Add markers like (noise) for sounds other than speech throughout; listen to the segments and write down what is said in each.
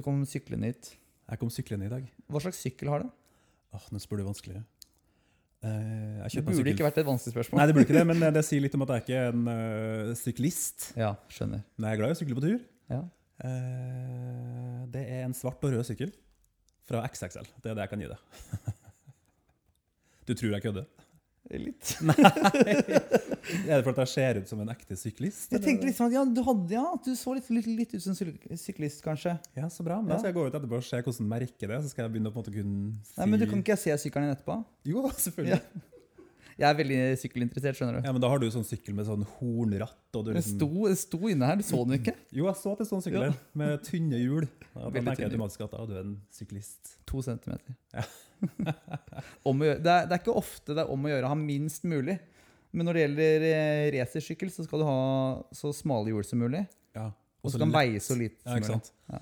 Du kom syklende hit. Jeg kom syklende i dag. Hva slags sykkel har du? Åh, Nå spør du vanskelig. Eh, Det burde ikke vært et vanskelig spørsmål. Nei, det burde ikke det, men det, det sier litt om at jeg ikke er en uh, syklist. Ja, skjønner. Men jeg er glad i å sykle på tur. Ja. Eh, det er en svart og rød sykkel fra XXL. Det er det jeg kan gi deg. (laughs) du tror jeg kødder? Litt. (laughs) Er det for at jeg ser ut som en ekte syklist? Jeg eller? tenkte liksom at ja, du, hadde, ja, du så litt, litt, litt ut som en syklist, kanskje. Ja, så bra. Men Ja. Da skal jeg gå ut etterpå og se hvordan merket det er, så skal jeg begynne å på en måte kunne si Nei, men du Kan ikke jeg se sykkelen din etterpå? Jo, selvfølgelig. Ja. Jeg er veldig sykkelinteressert, skjønner du. Ja, men da har du sånn sykkel med sånn hornratt. Og du Det liksom... sto, det sto inne her, du så den ikke? Jo, jeg så at det sto en sykkel der, med tynne hjul. Da Veldig tenker jeg automatisk at da er en syklist. To centimeter. Ja. Det, er, det er ikke ofte det er om å gjøre å ha minst mulig. Men når det gjelder eh, racersykkel, så skal du ha så smale hjul som mulig. Ja. Og så kan den veie så lite Ja, som ikke mulig. Ja.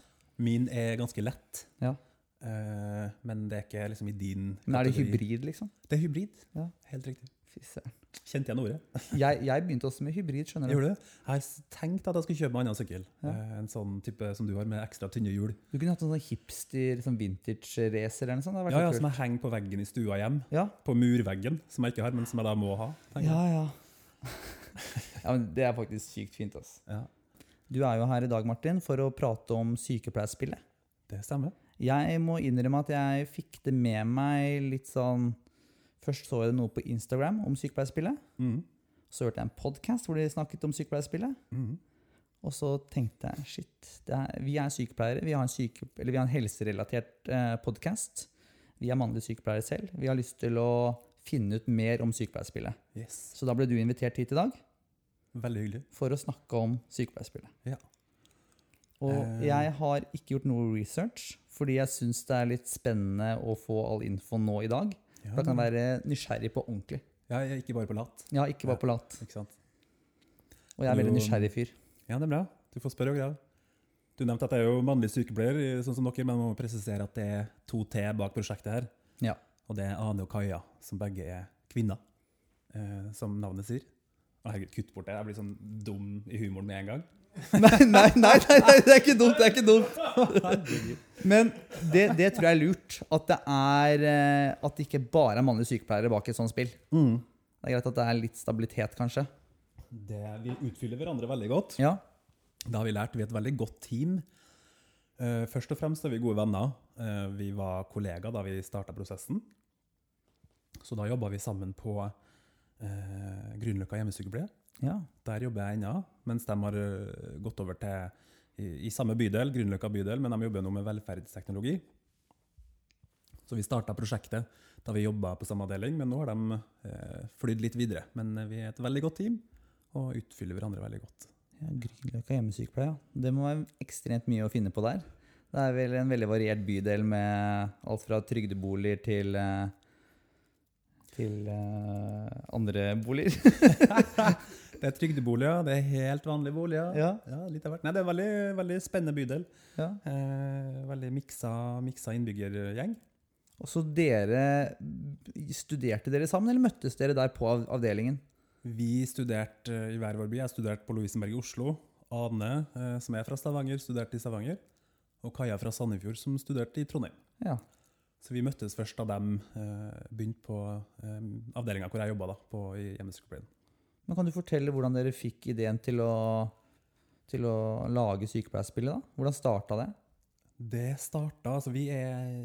Min er ganske lett, Ja. Uh, men det er ikke liksom i din Men er det hybrid, liksom? Det er hybrid. Ja. Helt riktig. Fy søren. Kjente igjen ordet. (laughs) Jeg, jeg begynte også med hybrid, skjønner du. Gjorde du? Jeg har tenkt at jeg skulle kjøpe meg en annen sykkel. Ja. Eh, En sånn type som du har, med ekstra tynne hjul. Du kunne hatt en sånn hipster sånn vintage-racer eller noe sånt. Ja, ja, Som jeg henger på veggen i stua hjem. ja. På murveggen, som jeg ikke har, men som jeg da må ha. ja, ja. (laughs) ja, men det er faktisk sykt fint, ass. Ja, Du er jo her i dag, Martin, for å prate om sykepleierspillet. det stemmer. Jeg må innrømme at jeg fikk det med meg litt sånn Først så jeg noe på Instagram om sykepleierspillet. Mm. Så hørte jeg en podkast hvor de snakket om sykepleierspillet. Mm. Og så tenkte jeg shit, det er, vi er sykepleiere. Vi har en, syke, eller vi har en helserelatert eh, podkast. Vi er mannlige sykepleiere selv. Vi har lyst til å finne ut mer om sykepleierspillet. Yes. Så da ble du invitert hit i dag Veldig hyggelig. for å snakke om sykepleierspillet. Ja. Og Eh. jeg har ikke gjort noe research, fordi jeg syns det er litt spennende å få all info nå i dag. Ja, da kan du være nysgjerrig på ordentlig. ja, ikke bare på lat. Ja, ikke bare på lat. Ikke sant? Og jeg er veldig nysgjerrig fyr. Ja, det er bra. Du får spørre og greie. Du nevnte at jeg er jo mannlig sykepleier, sånn som dere, men må presisere at det er to T bak prosjektet her. Ja. Og det er Ane og Kaja, som begge er kvinner, eh, som navnet sier. Å, herregud, kutt bort det. Jeg blir sånn dum i humoren med en gang. Nei, nei, nei, nei, nei, det er ikke dumt. det er ikke dumt. Men det, det tror jeg er lurt. At det er eh, At det ikke bare er mannlige sykepleiere bak et sånt spill. Mm. Det er greit at det er litt stabilitet, kanskje. Det, vi utfyller hverandre veldig godt. Ja. Det har vi lært. Vi er et veldig godt team. Eh, først og fremst er vi gode venner. Eh, vi var kollegaer da vi starta prosessen. Så da jobba vi sammen på uh, Grünerløkka hjemmesykepleie. Ja. Der jobber jeg ennå, mens de har eh, gått over til i, i samme bydel, Grünerløkka bydel, men de jobber nå med velferdsteknologi. Så vi starta prosjektet da vi jobba på samme avdeling, men nå har de eh, flydd litt videre. Men eh, vi er et veldig godt team og utfyller hverandre veldig godt. ja Grünerløkka hjemmesykepleie, ja. Det må være ekstremt mye å finne på der. Det er vel en veldig variert bydel med alt fra trygdeboliger til eh, til uh, andre boliger. (laughs) (laughs) Det er trygdeboliger, det er helt vanlige boliger. Ja. Ja, litt av hvert. Nei, det er en veldig, veldig spennende bydel. ja. Eh, veldig miksa, miksa innbyggergjeng. Og så dere Studerte dere sammen, eller møttes dere der på avdelingen? Vi studerte eh, i hver vår by. Jeg studerte på Lovisenberg i Oslo. Ane, eh, som er fra Stavanger, studerte i Stavanger. Og Kaja fra Sandefjord, som studerte i Trondheim. Ja. Så vi møttes først da de eh, begynte på eh, avdelinga hvor jeg jobba, på, i hjemmesykepleien. Men Kan du fortelle hvordan dere fikk ideen til å, til å lage sykepleierspillet? da? Hvordan starta det? Det starta Altså, vi er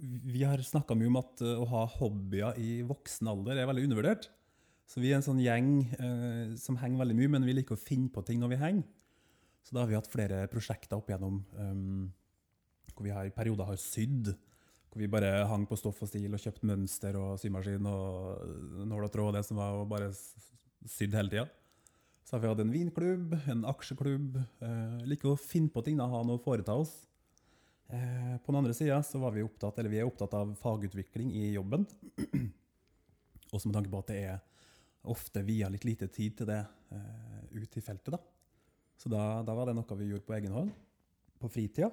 Vi har snakka mye om at eh, å ha hobbyer i voksen alder er veldig undervurdert. Så vi er en sånn gjeng eh, som henger veldig mye, men vi liker å finne på ting når vi henger. Så da har vi hatt flere prosjekter opp igjennom um, hvor vi har, i perioder har sydd. Hvor vi bare hang på stoff og stil og kjøpt mønster og symaskin og nål og tråd og det som var, og bare sydd hele tida. Så har vi hatt en vinklubb, en aksjeklubb. Eh, liker å finne på ting, da, ha noe å foreta oss. Eh, på den andre sida så var vi opptatt, eller vi er opptatt av fagutvikling i jobben. (clears throat) Også med tanke på at det er ofte via litt lite tid til det eh, ut i feltet. da. Så da, da var det noe vi gjorde på egen hånd, på fritida.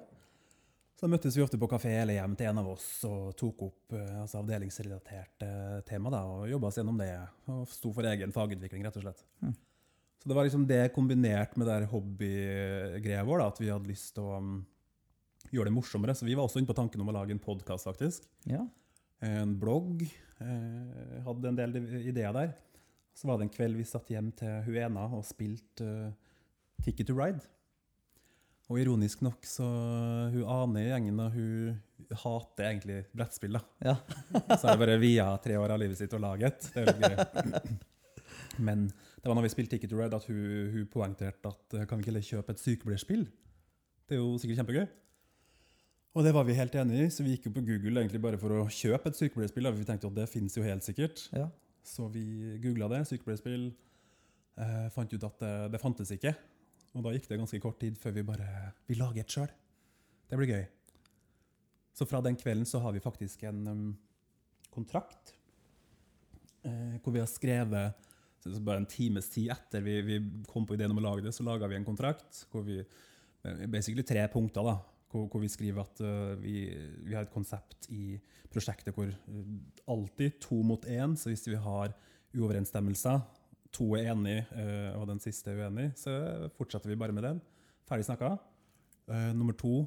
Så da møttes vi ofte på kafé eller hjem til en av oss og tok opp eh, altså avdelingsrelaterte tema da, og jobba oss gjennom det. Og sto for egen fagutvikling, rett og slett. Mm. Så det var liksom det kombinert med det hobbygreia vår, da, at vi hadde lyst til å um, gjøre det morsommere. Så vi var også inne på tanken om å lage en podkast, faktisk. Ja. En blogg. Eh, hadde en del ideer der. Så var det en kveld vi satt hjem til Huena og spilte uh, Ticket to Ride. Og ironisk nok så hun Ane i gjengen da, hun hater egentlig brettspill. da. Ja. (laughs) så det bare via tre år av livet sitt å lage et. Det er jo gøy. Men det var når vi spilte Ticket to Red, at hun, hun poengterte at eh, kan vi ikke heller kjøpe et sykepleierspill? Det er jo sikkert kjempegøy. Og det var vi helt enig i, så vi gikk jo på Google egentlig bare for å kjøpe et sykepleierspill. Vi tenkte at det finnes jo helt sikkert. ja. Så vi googla det, sykepleierspill. Eh, fant ut at det, det fantes ikke. Og da gikk det ganske kort tid før vi bare Vi lager et sjøl. Det blir gøy. Så fra den kvelden så har vi faktisk en um, kontrakt eh, hvor vi har skrevet Bare en times tid etter vi, vi kom på ideen om å lage det, så laga vi en kontrakt hvor vi eh, Basically tre punkter. da, hvor, hvor vi skriver at uh, vi, vi har et konsept i prosjektet hvor uh, alltid to mot én, så hvis vi har uoverensstemmelser, to er enig eh, og den siste er uenig, så fortsetter vi bare med den. Ferdig snakka. Eh, nummer to,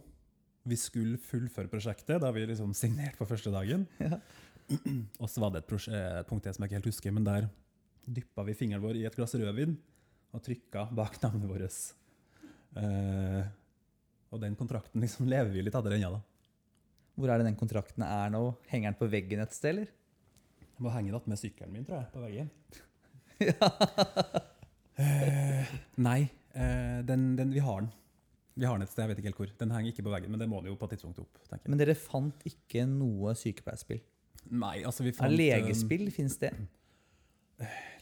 vi skulle fullføre prosjektet. Da vi liksom signerte på første dagen. (laughs) Ja. Og så var det et, eh, et punkt jeg som jeg ikke helt husker, men der dyppa vi fingeren vår i et glass rødvin og trykka bak navnet vårt. Eh, og den kontrakten liksom lever vi litt av der ennå, da. Hvor er det den kontrakten er nå? Henger den på veggen et sted, eller? Jeg må henge den med sykkelen min, tror jeg, på veggen. Eh, nei, uh, den, den, vi har den. Vi har den et sted, jeg vet ikke helt hvor. Den henger ikke på veggen, men det må den jo på et tidspunkt opp. tenker jeg. Men dere fant ikke noe sykepleierspill? Nei, altså vi fant... Er legespill, fins det?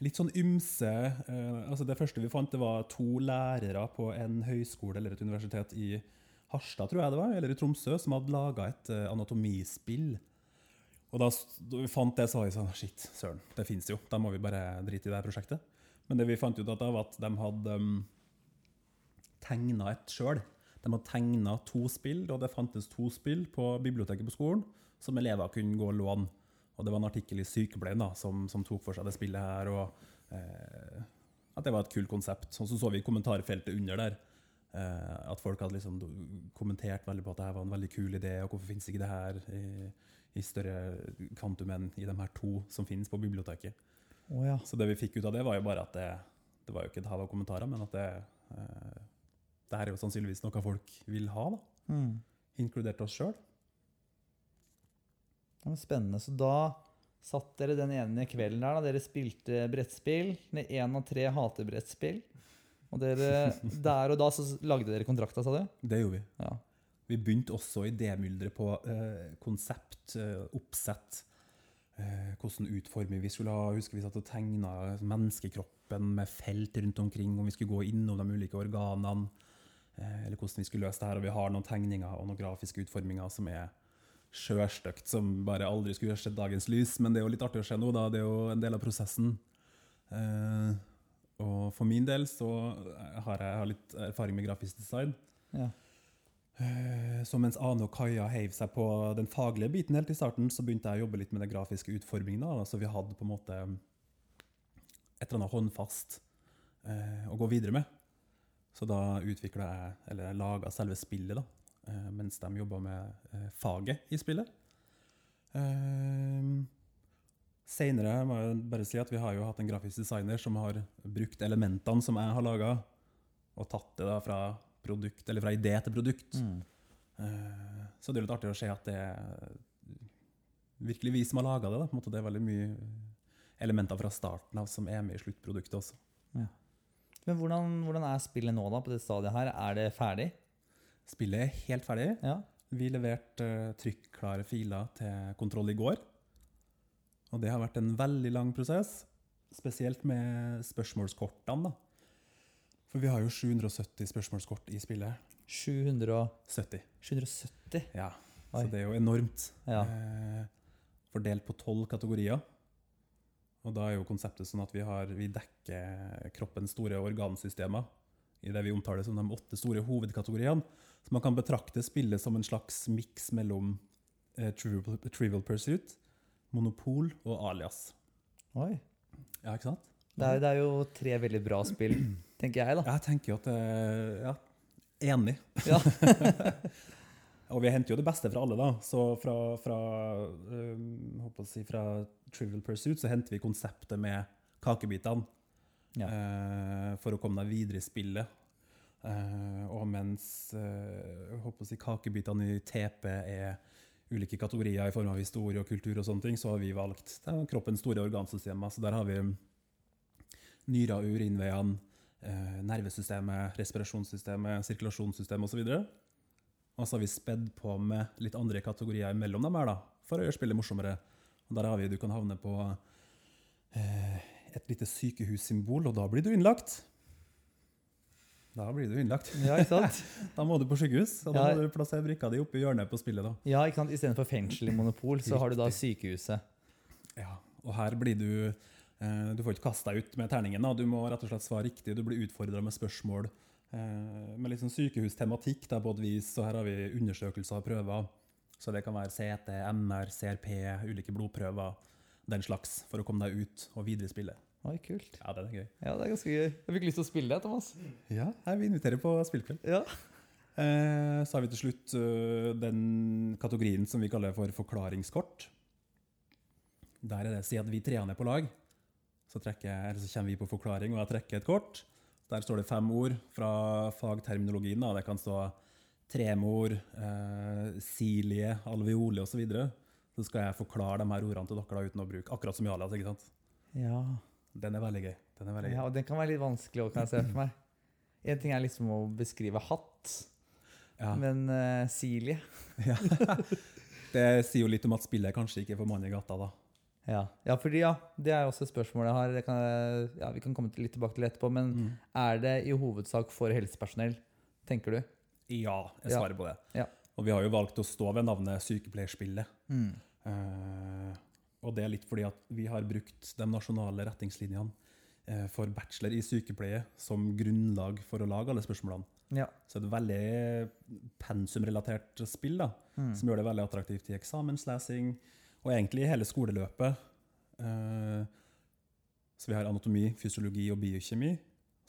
Litt sånn ymse. Uh, altså det første vi fant, det var to lærere på en høyskole eller et universitet i Harstad, tror jeg det var, eller i Tromsø, som hadde laga et eh, anatomispill. Og da, da vi fant det, så var vi sånn Shit, søren, det fins jo. Da må vi bare drite i det prosjektet. Men det vi fant ut av, var at de hadde um, tegna et sjøl. De hadde tegna to spill, og det fantes to spill på biblioteket på skolen som elever kunne gå og låne. Og det var en artikkel i Sykepleien da, som, som tok for seg det spillet her, og eh, at det var et kult konsept. Og så så vi i kommentarfeltet under der eh, at folk hadde liksom kommentert veldig på at det var en veldig kul idé, og hvorfor finnes ikke det her i, i større kvantum enn i de her to som finnes på biblioteket. Oh, ja. Så det vi fikk ut av det, var jo bare at det, det var jo ikke et hav av kommentarer, men at det, eh, det her er jo sannsynligvis noe folk vil ha, da. Mm. inkludert oss sjøl. Ja, spennende. Så da satt dere den ene kvelden der, da. Dere spilte brettspill. Én av tre hater brettspill. Og dere, (laughs) der og da så lagde dere kontrakta, sa du? Det gjorde vi. Ja. Vi begynte også i idémylderet på eh, konsept, eh, oppsett. Eh, hvordan utformer vi skulle ha. Husker vi satt og tegna menneskekroppen med felt rundt omkring, om vi skulle gå innom de ulike organene. Eh, eller hvordan vi skulle løse det her. Og vi har noen tegninger og noen grafiske utforminger som er sjøstygt, som bare aldri skulle sett dagens lys. Men det er jo litt artig å se nå, da. Det er jo en del av prosessen. Eh, og for min del så har jeg, jeg har litt erfaring med grafisk design. ja. Eh, Så mens Ane og Kaja heiv seg på den faglige biten helt i starten, så begynte jeg å jobbe litt med den grafiske utformingen. da. Så vi hadde på en måte et eller annet håndfast eh, å gå videre med. Så da utvikla jeg, eller jeg laga selve spillet, da, eh, mens de jobba med faget i spillet. Seinere må jeg bare si at vi har jo hatt en grafisk designer som har brukt elementene som jeg har laga, og tatt det da fra, produkt, eller fra idé til produkt. Mm. Eh, Så det er litt artig å se at det er virkelig vi som har laga det. Da. På en måte, det er veldig mye elementer fra starten av som er med i sluttproduktet også. Men hvordan, hvordan er spillet nå, da, på det stadiet her? Er det ferdig? Spillet er helt ferdig. Ja. Vi leverte uh, trykklare filer til kontroll i går. Og det har vært en veldig lang prosess, spesielt med spørsmålskortene. da. For vi har jo 770 spørsmålskort i spillet. 770. 770? Ja, så det er jo enormt. Ja. Eh, fordelt på tolv kategorier. Og da er jo konseptet sånn at vi, har, vi dekker kroppens store organsystemer i det vi omtaler som de åtte store hovedkategoriene. Så man kan betrakte spillet som en slags miks mellom eh, Trivial, Trivial Pursuit, Monopol og Alias. Oi. Ja, ikke sant? Det er, det er jo tre veldig bra spill, tenker jeg, da. Jeg tenker jo at det Ja, enig. Ja. (laughs) Og vi henter jo det beste fra alle, da. Så fra, fra, å si, fra Trivial Pursuit så henter vi konseptet med kakebitene. Ja. Uh, for å komme deg videre i spillet. Uh, og mens uh, si, kakebitene i TP er ulike kategorier i form av historie og kultur, og sånne ting, så har vi valgt kroppens store organsystemer. Så der har vi nyrer, urinveiene, eh, nervesystemet, respirasjonssystemet, sirkulasjonssystemet osv. Og så har vi spedd på med litt andre kategorier mellom dem her, da, for å gjøre spillet morsommere. Og der har vi, Du kan havne på eh, et lite sykehussymbol, og da blir du innlagt. Da blir du innlagt. Ja, ikke sant? (laughs) Da må du på sykehus, og da Ja. må du plassere brikka di oppi hjørnet på spillet. da. Ja, ikke sant? Istedenfor fengsel i Monopol, så har du da sykehuset. Ja, og her blir du Du får ikke kaste deg ut med terningen. Du må rett og slett svare riktig. Du blir utfordra med spørsmål eh, med sånn sykehustematikk da, på et vis. Og her har vi undersøkelser og prøver. Så det kan være CT, MR, CRP, ulike blodprøver, den slags, for å komme deg ut og videre i spillet. Oi, kult. Ja, det er gøy. Ja, det er ganske gøy. Jeg fikk lyst til å spille det, Thomas. Ja, her vi inviterer på spillkveld. Ja. Eh, så har vi til slutt eh, den kategorien som vi kaller for forklaringskort. Der er det si at vi treene er på lag. Så, trekker, så kommer vi på forklaring, og jeg trekker et kort. Der står det fem ord fra fagterminologien. Da. Det kan stå tremor, eh, silie, alveole osv. Så, videre. så skal jeg forklare de her ordene til dere da, uten å bruke akkurat som Jalias. ikke sant? Ja. Den er veldig gøy. Den er veldig gøy. ja, og den kan være litt vanskelig òg, kan jeg se for meg. En ting er liksom å beskrive hatt, Ja. men uh, Silie (laughs) Ja. Det sier jo litt om at spillet kanskje ikke er for mann i gata, da. Ja. ja, fordi ja, det er også et spørsmål jeg har. Det kan, ja, vi kan komme litt tilbake til det etterpå, men Mm. er det i hovedsak for helsepersonell, tenker du? Ja, jeg svarer på det. Ja. Og vi har jo valgt å stå ved navnet Sykepleierspillet. Mm. Eh, og det er litt fordi at vi har brukt de nasjonale retningslinjene eh, for bachelor i sykepleie som grunnlag for å lage alle spørsmålene. Ja. Så det er et veldig pensumrelatert spill da, Mm. som gjør det veldig attraktivt i eksamenslesing, og egentlig i hele skoleløpet. Eh, så vi har anatomi, fysiologi og biokjemi.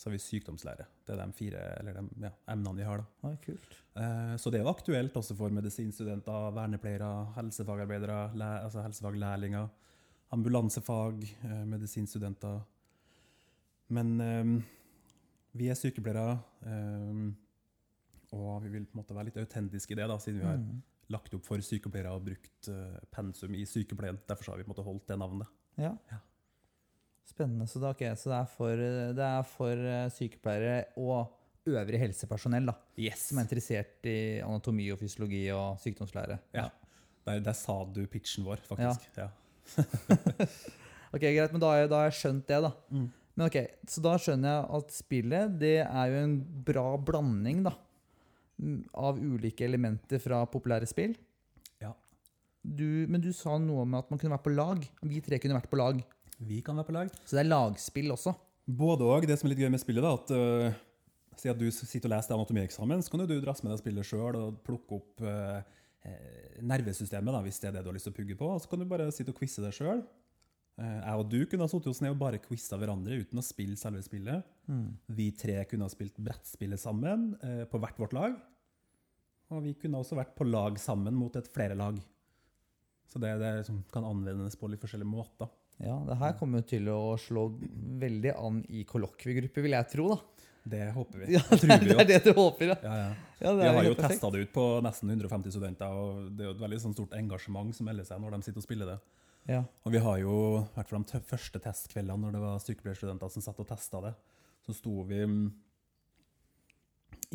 Så har vi sykdomslære. Det er de fire eller de, ja, emnene vi har. da. Eh, Så det er jo aktuelt også for medisinstudenter, vernepleiere, helsefagarbeidere, læ altså helsefaglærlinger, ambulansefag, eh, medisinstudenter. Men eh, vi er sykepleiere, eh, og vi vil på en måte være litt autentiske i det, da, siden vi har Mm. Lagt opp for sykepleiere og brukt eh, pensum i sykepleien. Derfor så har vi på en måte holdt det navnet. Ja. Ja. Spennende. Så, det, okay, så det er for, det er for eh, sykepleiere og øvrig helsepersonell da, Yes! som er interessert i anatomi og fysiologi og sykdomslære. Ja. Der, der sa du pitchen vår, faktisk. Ja. (laughs) Ok, Greit, men da har jeg, da har jeg skjønt det, da. Mm. Men ok, Så da skjønner jeg at spillet det er jo en bra blanding da, av ulike elementer fra populære spill. Ja. Du, men du sa noe om at man kunne vært på lag. Vi tre kunne vært på lag. Vi kan være på lag. Så det er lagspill også. Både og. Det som er litt gøy med spillet, da, at uh, Si at du sitter og leser anatomieksamen, så kan du dras med deg spillet sjøl og plukke opp eh, nervesystemet, da, hvis det er det du har lyst til å pugge på. Og så kan du bare sitte og quize deg sjøl. jeg og du kunne ha sittet oss ned og bare quiza hverandre uten å spille selve spillet. Vi tre kunne ha spilt brettspillet sammen eh, på hvert vårt lag. Og vi kunne også vært på lag sammen mot et flere lag. Så det, det liksom, kan anvendes på litt forskjellige måter. Ja, Det her kommer til å slå veldig an i kollokviegrupper, vil jeg tro. da. Det håper vi. Ja, Det er det du håper, ja. Ja, ja. Vi har jo testa det ut på nesten 150 studenter, og det er jo et veldig sånn stort engasjement som melder seg når de sitter og spiller det. Ja. Og vi har jo, i hvert fall de første testkveldene når det var sykepleierstudenter som satt og testa det, så sto vi mm,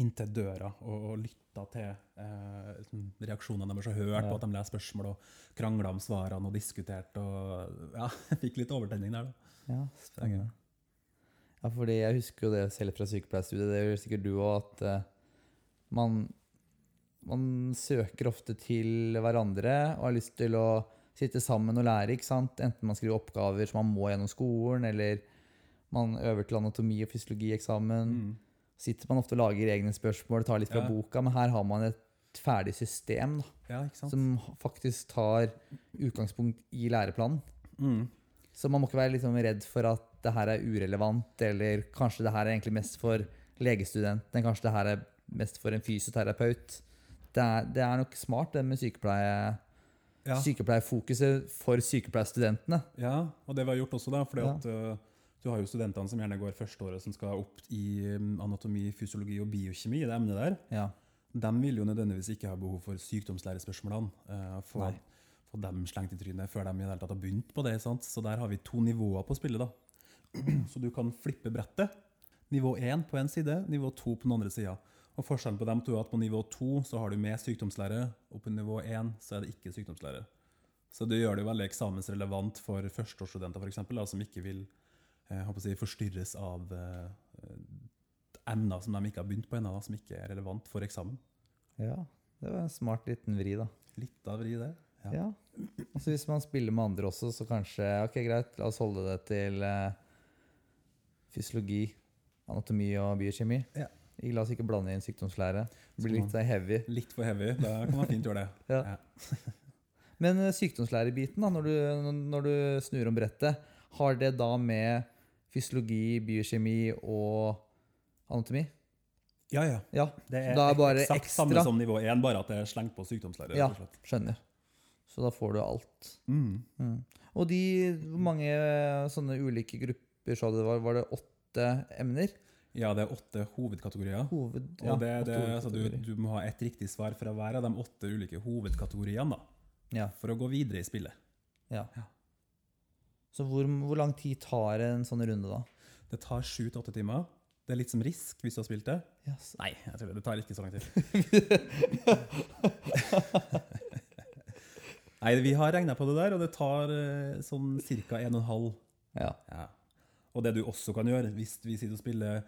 inntil døra og, og lytta til eh, liksom reaksjonene deres og hørte Ja. på at de leste spørsmål og krangla om svarene og diskuterte. og ja, (laughs) Fikk litt overtenning der, da. Ja, spennende. Ja, fordi jeg husker jo det selv fra sykepleierstudiet, det gjør sikkert du òg, at eh, man, man søker ofte til hverandre og har lyst til å sitte sammen og lære, ikke sant? Enten man skriver oppgaver som man må gjennom skolen, eller man øver til anatomi og fysiologieksamen. Mm. Sitter man ofte og lager egne spørsmål, tar litt fra Ja. boka, men her har man et ferdig system da, Ja, som faktisk tar utgangspunkt i læreplanen. Mm. Så man må ikke være liksom redd for at det her er urelevant, eller kanskje det her er egentlig mest for legestudenten, kanskje det her er mest for en fysioterapeut. det er, det er nok smart, det med sykepleie, Ja. sykepleierfokuset for sykepleierstudentene. Ja, og det vi har gjort også, da, fordi at uh, du har jo studentene som gjerne går førsteåret, som skal opp i um, anatomi, fysiologi og biokjemi, i det emnet der. Ja. De vil jo nødvendigvis ikke ha behov for sykdomslærespørsmålene. For få, få dem slengt i trynet før de i det hele tatt har begynt på det. sant? Så der har vi to nivåer på spillet. da. (clears throat) Så du kan flippe brettet. Nivå 1 på én side, nivå 2 på den andre sida. Og forskjellen på dem to er at på nivå 2 så har du med sykdomslære, og på nivå 1 så er det ikke sykdomslære. Så det gjør det jo veldig eksamensrelevant for førsteårsstudenter for eksempel, da, som ikke vil eh, si, forstyrres av eh, emner som de ikke har begynt på ennå, som ikke er relevant for eksamen. ja. Det var en smart liten vri, da. Litt av vri, det. Ja. Ja. Altså hvis man spiller med andre også, så kanskje Ok, greit, la oss holde det til eh, fysiologi, anatomi og biokjemi. Ja. La oss ikke blande inn sykdomslære. Det blir litt for heavy. Litt for heavy. Da kan man fint gjøre det. (laughs) Ja. Men eh, sykdomslærebiten, da, når du, når du snur om brettet, har det da med fysiologi, biokjemi og anatomi? Ja, ja. Ja, Det er, Da er bare eksakt ekstra. samme som nivå 1, bare at det er slengt på sykdomslære. Ja. skjønner. Så da får du alt. Mm. Mm. Og de mange sånne ulike grupper sa det var? Var det åtte emner? Ja, det er åtte hovedkategorier. Hoved, Og det, det, altså, du, du må ha et riktig svar fra hver av de åtte ulike hovedkategoriene da, ja, for å gå videre i spillet. ja. Så hvor, hvor lang tid tar en sånn runde, da? Det tar sju til åtte timer. Det er litt som risk hvis du har spilt det. Yes. Nei, jeg tror det, det tar ikke så lang tid. (laughs) Nei, vi har regna på det der, og det tar eh, sånn ca. 1 12 Ja. Ja. Og det du også kan gjøre, hvis vi sitter og spiller eh,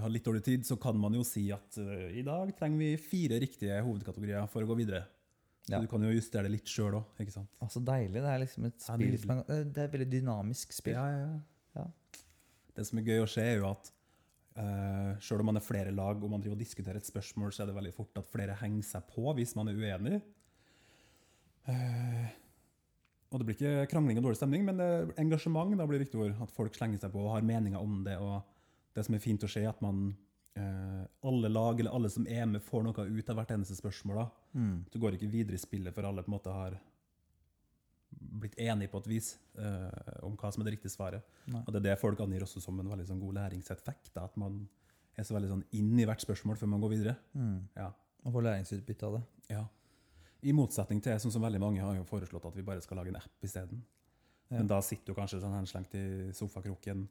har litt dårlig tid, så kan man jo si at eh, i dag trenger vi fire riktige hovedkategorier for å gå videre. Så Ja. du kan jo justere det litt sjøl òg, sant? Altså deilig. Det er liksom et spill ja, det, er, eh, Det er et veldig dynamisk spill. Ja, ja, Ja. Det som er gøy å se, er jo at uh, sjøl om man er flere lag og man driver og diskuterer et spørsmål, så er det veldig fort at flere henger seg på hvis man er uenig. Uh, og det blir ikke krangling og dårlig stemning, men engasjement da blir viktig ord. At folk slenger seg på og har meninger om det. Og det som er fint å se, er at man eh, alle lag eller alle som er med, får noe ut av hvert eneste spørsmål. da. Mm. Du går ikke videre i spillet før alle på en måte har blitt enige på et vis eh, om hva som er det riktige svaret. Nei. Og det er det folk angir også som en veldig sånn god læringseffekt. Da, at man er så veldig sånn inn i hvert spørsmål før man går videre. Mm. Ja. Og får læringsutbytte av det. ja. I motsetning til sånn som veldig mange har jo foreslått at vi bare skal lage en app isteden. Ja. Men da sitter du kanskje sånn henslengt i sofakroken.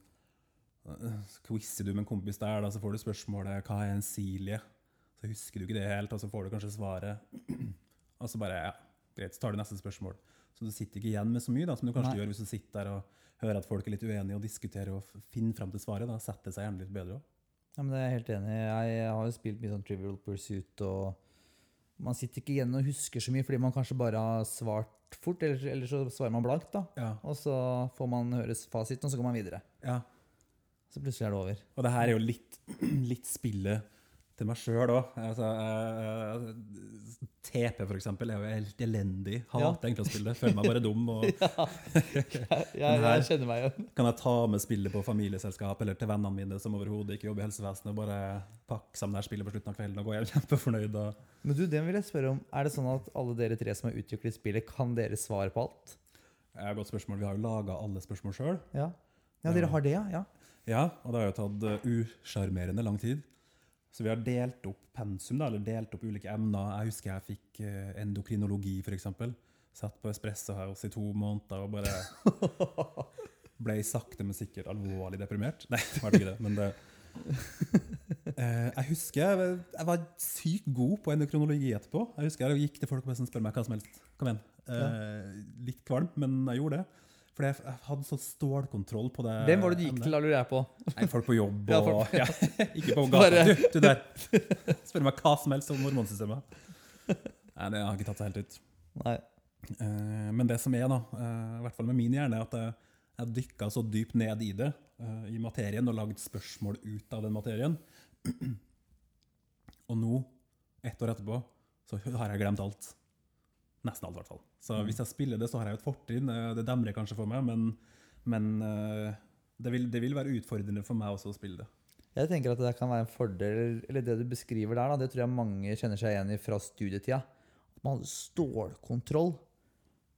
Quizer du med en kompis der, da, så får du spørsmålet 'Hva er en silie?' Så husker du ikke det helt, og så får du kanskje svaret. (clears throat) Og så bare ja, greit, så tar du neste spørsmål. Så du sitter ikke igjen med så mye da, som du kanskje Nei. gjør hvis du sitter der og hører at folk er litt uenige og diskuterer og finner frem til svaret. Da setter seg gjerne litt bedre òg. Ja, men det er jeg helt enig i. Jeg har jo spilt mye sånn Trivial Pursuit, og man sitter ikke igjen og husker så mye fordi man kanskje bare har svart fort, eller, eller så svarer man blankt, da. Ja. Og så får man høre fasiten, og så går man videre. ja. Så plutselig er det over. Og det her er jo litt, (clears throat) litt spillet til meg sjøl òg. Altså, uh, TP, for eksempel, er jo helt elendig. Hater egentlig å spille. Føler meg bare dum. Og (laughs) Jeg, jeg, her- kjenner meg igjen. kan jeg ta med spillet på familieselskap eller til vennene mine som overhodet ikke jobber i helsevesenet, og bare pakke sammen det her spillet på slutten av kvelden og gå hjem (laughs) kjempefornøyd. Og Men du, det vil jeg spørre om. Er det sånn at alle dere tre som har utviklet spillet, kan dere svare på alt? Det er et godt spørsmål. Vi har jo laga alle spørsmål sjøl. Ja, ja dere har det, ja? Ja. Og det har jo tatt uh, usjarmerende lang tid. Så vi har delt opp pensum, da, eller delt opp ulike emner. Jeg husker jeg fikk uh, endokrinologi, f.eks. Satt på Espresso House i to måneder og bare (laughs) ble sakte, men sikkert alvorlig deprimert. Nei, det var ikke det, men det (laughs) Eh, Jeg husker jeg, var sykt god på endokrinologi etterpå. Jeg husker jeg gikk til folk og bare spurte meg hva som helst. Kom igjen. Eh, litt kvalm, men jeg gjorde det. For jeg hadde sånn stålkontroll på det. Hvem var det du gikk til, da lurer jeg på? Nei, folk på jobb Ja, og folk- (laughs) ja, Ikke på gata. Du, du der! Spør meg hva som helst om hormonsystemet. Nei, det har ikke tatt seg helt ut. Nei. Eh, men det som er, da, eh, i hvert fall med min hjerne, er at jeg, jeg dykka så dypt ned i det, eh, i materien, og lagd spørsmål ut av den materien. Og nå, ett år etterpå, så har jeg glemt alt. Nesten alt, i hvert fall. Så Mm. hvis jeg spiller det, så har jeg jo et fortrinn. Eh, Det demrer kanskje for meg, men, men eh, det, vil, det vil være utfordrende for meg også å spille det. Jeg tenker at det kan være en fordel, eller det du beskriver der, det tror jeg mange kjenner seg igjen i fra studietida. At man hadde stålkontroll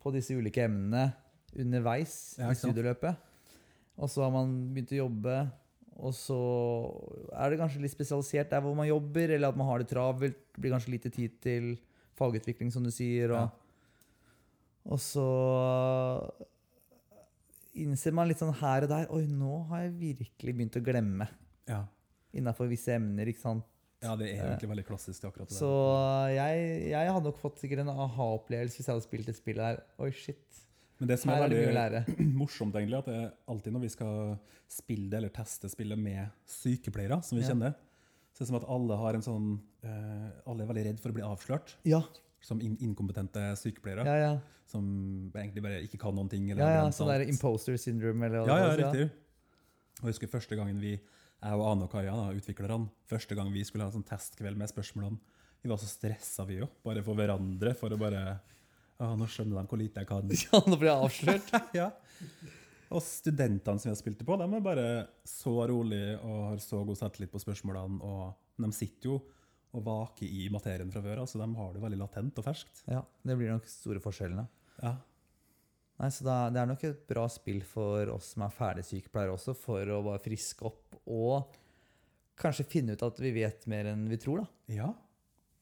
på disse ulike emnene underveis Ja, i studieløpet. Og så har man begynt å jobbe, og så er det kanskje litt spesialisert der hvor man jobber, eller at man har det travelt. Blir kanskje lite tid til fagutvikling, som du sier. Og, Ja. Og så innser man litt sånn her og der Oi, nå har jeg virkelig begynt å glemme Ja. innafor visse emner. ikke sant? ja, det er egentlig veldig klassisk. det akkurat det. Så jeg, jeg hadde nok fått sikkert en aha-opplevelse hvis jeg hadde spilt et spill der. Oi, shit. Men det som er er veldig (clears throat) morsomt, egentlig, at det er alltid når vi skal spille det, eller teste spillet med sykepleiere, som vi Ja. kjenner, så er det som at alle har en sånn eh, Alle er veldig redd for å bli avslørt Ja, som in inkompetente sykepleiere. ja, ja. Som egentlig bare ikke kan noen ting. Eller ja, ja Sånn der imposter syndrome eller Ja, ja, riktig. Og jeg husker første gangen vi, jeg og Ane og Kaja, da, utviklerne, første gang vi skulle ha en sånn testkveld med spørsmålene, vi var så stressa vi jo, bare for hverandre, for å bare Ja, nå skjønner de hvor lite jeg kan. (laughs) Ja, nå blir jeg avslørt. (laughs) ja. Og studentene som vi har spilt det på, de er bare så rolig og har så god selvtillit på spørsmålene. Og de sitter jo og vaker i materien fra før, altså de har det veldig latent og ferskt. Ja, Det blir nok store forskjellene. Ja. Nei, så da, Det er nok et bra spill for oss som er ferdigsykepleiere også, for å bare friske opp og kanskje finne ut at vi vet mer enn vi tror. da. ja.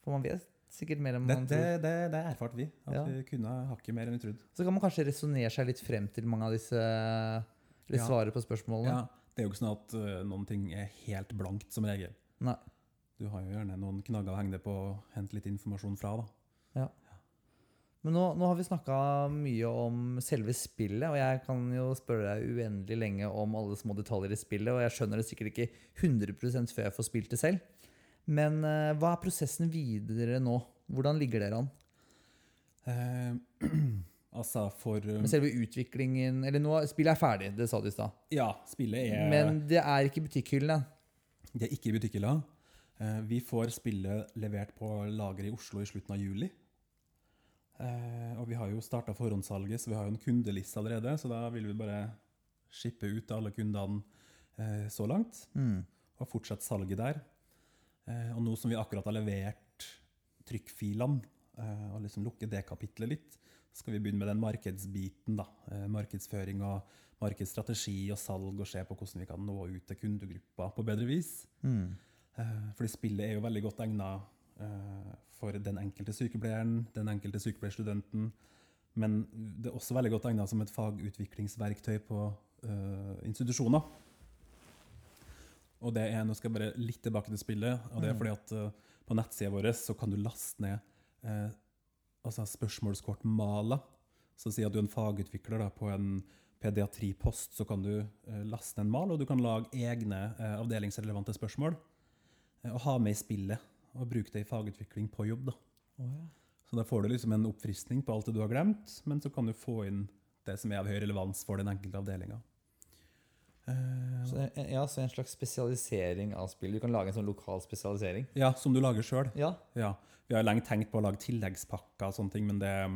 For man vet sikkert mer enn man det, tror. det, det erfarte vi. At Ja. vi kunne hakket mer enn vi trodde. Så kan man kanskje resonnere seg litt frem til mange av disse Eller Ja. svare på spørsmålene. Ja, det er jo ikke sånn at uh, noen ting er helt blankt som regel. Nei. Du har jo gjerne noen knagger å henge det på og hente litt informasjon fra. da. Ja. Men nå, nå har vi snakka mye om selve spillet, og jeg kan jo spørre deg uendelig lenge om alle små detaljer i spillet, og jeg skjønner det sikkert ikke 100% før jeg får spilt det selv. Men eh, hva er prosessen videre nå? Hvordan ligger dere an? Eh, (clears throat) altså, for eh, Med selve utviklingen Eller nå, spillet er ferdig, det sa du i stad. Ja, spillet er Men det er ikke i butikkhyllene. Det er ikke i butikkhylla. Eh, Vi får spillet levert på lager i Oslo i slutten av juli. Eh, Og vi har jo starta forhåndssalget, så vi har jo en kundeliste allerede. Så da vil vi bare shippe ut til alle kundene eh, så langt, Mm. og fortsette salget der. Eh, Og nå som vi akkurat har levert trykkfilene, eh, og liksom lukket det kapitlet litt, skal vi begynne med den markedsbiten. da. Eh, Markedsføring og markedsstrategi og salg, og se på hvordan vi kan nå ut til kundegruppa på bedre vis. Mm. Eh, Fordi spillet er jo veldig godt egna for den enkelte sykepleieren, den enkelte sykepleierstudenten. Men det er også veldig godt egna som et fagutviklingsverktøy på eh, institusjoner. Og det er, Nå skal jeg bare litt tilbake til spillet. og det er Mm. fordi at eh, På nettsida vår så kan du laste ned eh, altså spørsmålskortmaler. Så si at du er en fagutvikler da, på en pediatripost, så kan du eh, laste ned en mal, og du kan lage egne eh, avdelingsrelevante spørsmål. Eh, og ha med i spillet, og bruke det i fagutvikling på jobb. da. Så da får du liksom en oppfriskning på alt det du har glemt, men så kan du få inn det som er av høy relevans for den enkelte avdelinga. Eh, Så, ja, så en slags spesialisering av spill. Du kan lage en sånn lokal spesialisering. ja, som du lager sjøl. Ja, Ja. Vi har lenge tenkt på å lage tilleggspakker og sånne ting, men det er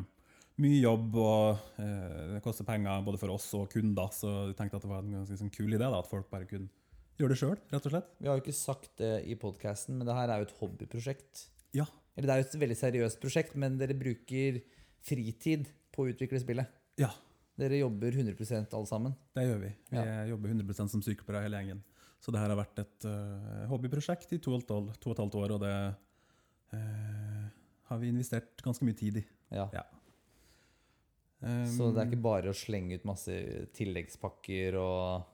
mye jobb og eh, det koster penger både for oss og kunder, så vi tenkte at det var en ganske sånn kul idé da, at folk bare kunne gjøre det sjøl, rett og slett. Vi har jo ikke sagt det i podkasten, men det her er jo et hobbyprosjekt. Ja. Eller det er jo et veldig seriøst prosjekt, men dere bruker fritid på å utvikle spillet. Ja. Dere jobber 100 alle sammen. Det gjør vi. Vi Ja. jobber 100% som sykepleiere hele gjengen. Så det her har vært et uh, hobbyprosjekt i to og et halvt- to og et halvt år, og det uh, har vi investert ganske mye tid i. Ja. Ja. Um, Så det er ikke bare å slenge ut masse tilleggspakker og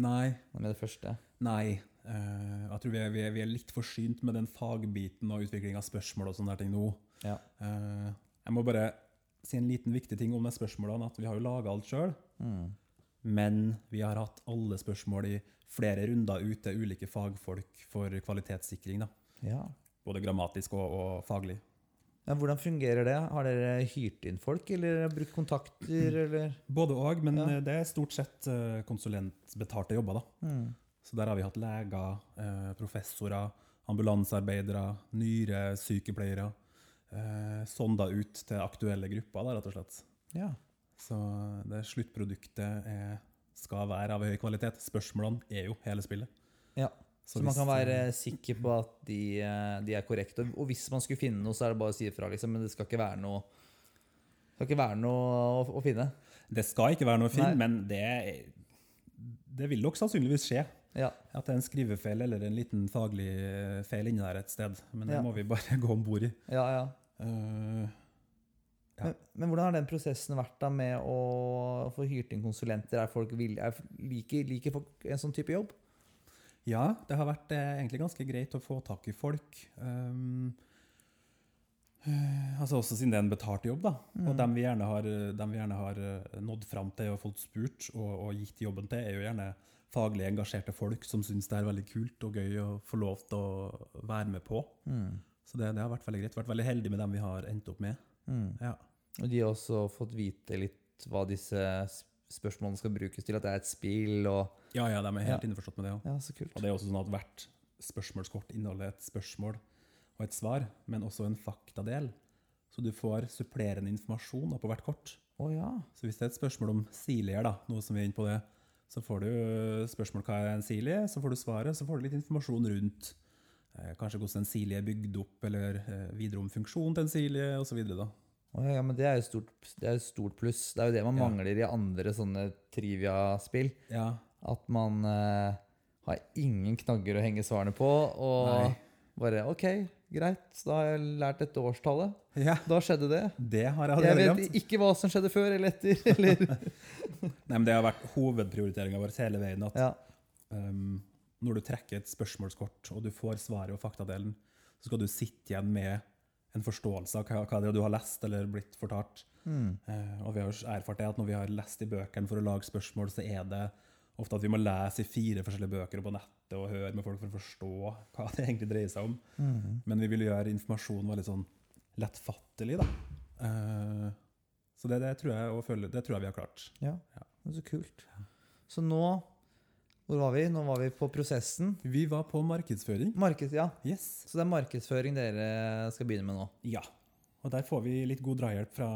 Nei. med det første. Nei. Uh, jeg tror vi er, vi, er, vi er litt forsynt med den fagbiten og utvikling av spørsmål og sånne ting nå. Ja. Uh, jeg må bare si en liten viktig ting om de spørsmålene. At vi har jo laga alt sjøl, Mm. men vi har hatt alle spørsmål i flere runder ut til ulike fagfolk for kvalitetssikring. Da. Ja. Både grammatisk og, og faglig. ja. Hvordan fungerer det? Har dere hyrt inn folk, eller brukt kontakter, eller? Både og, men Ja. eh, det er stort sett konsulentbetalte jobber. da. Mm. Så der har vi hatt leger, eh, professorer, ambulansearbeidere, nyresykepleiere. Eh, sonda ut til aktuelle grupper, da, rett og slett. Ja. Så det sluttproduktet er, skal være av høy kvalitet. Spørsmålene er jo hele spillet. Ja. Så, man kan være eh, sikker på at de, eh, de er korrekte. Og hvis man skulle finne noe, så er det bare å si ifra, liksom. Men det skal ikke være noe, ikke være noe å, å finne. Det skal ikke være noe film, Nei. men det, det vil nok sannsynligvis skje. Ja. At det er en skrivefeil eller en liten faglig eh, feil inni der et sted. Men det må vi bare (laughs) gå om bord i. ja, ja. Uh, Ja. Men, men hvordan har den prosessen vært da med å få hyrt inn konsulenter? Er folk villige, er, liker, liker folk en sånn type jobb? ja, det har vært eh, egentlig ganske greit å få tak i folk. Um, altså Også siden det er en betalt jobb, da. Og dem vi gjerne har, dem vi gjerne har eh, nådd fram til og fått spurt og, og gitt jobben til, er jo gjerne faglig engasjerte folk som syns det er veldig kult og gøy å få lov til å være med på. Så det, det har vært veldig greit. Vært veldig heldig med dem vi har endt opp med. Mm. Ja. Og de har også fått vite litt hva disse spørsmålene skal brukes til, at det er et spill og Ja, ja, de er helt Ja. innforstått med det òg. Ja. Og det er også sånn at hvert spørsmålskort inneholder et spørsmål og et svar, men også en faktadel. Så du får supplerende informasjon på hvert kort. Oh, ja. Så hvis det er et spørsmål om silier, da, noe som vi er inne på det, så får du spørsmål hva er en silie, så får du svaret, så får du litt informasjon rundt eh, kanskje hvordan en silie er bygd opp, eller eh, videre om funksjonen til en silie, osv. Oh, ja, men det er jo stort, det er et stort pluss. Det er jo det man Ja. mangler i andre sånne trivia-spill. Ja, At man eh, har ingen knagger å henge svarene på, og Nei. bare OK, greit, da har jeg lært dette årstallet. ja. Da skjedde det. det har jeg Jeg vet ikke hva som skjedde før eller etter. (laughs) Eller. Nei, men det har vært hovedprioriteringa vår hele veien. at Ja. um, når du trekker et spørsmålskort, og du får svaret og faktadelen, så skal du sitte igjen med en forståelse av hva, hva det er du har lest eller blitt fortalt. Mm. Uh, og vi har erfart det at når vi har lest i bøkene for å lage spørsmål, så er det ofte at vi må lese i fire forskjellige bøker og på nettet og høre med folk for å forstå hva det egentlig dreier seg om. Mm. Men vi vil gjøre informasjonen veldig sånn lettfattelig, da. Uh, så det, det, tror jeg, og det tror jeg vi har klart. ja. Ja. er Så kult. Så nå Hvor var vi? Nå var vi på prosessen. Vi var på markedsføring. Markeds, ja. Yes. Så det er markedsføring dere skal begynne med nå? Ja, og der får vi litt god drahjelp fra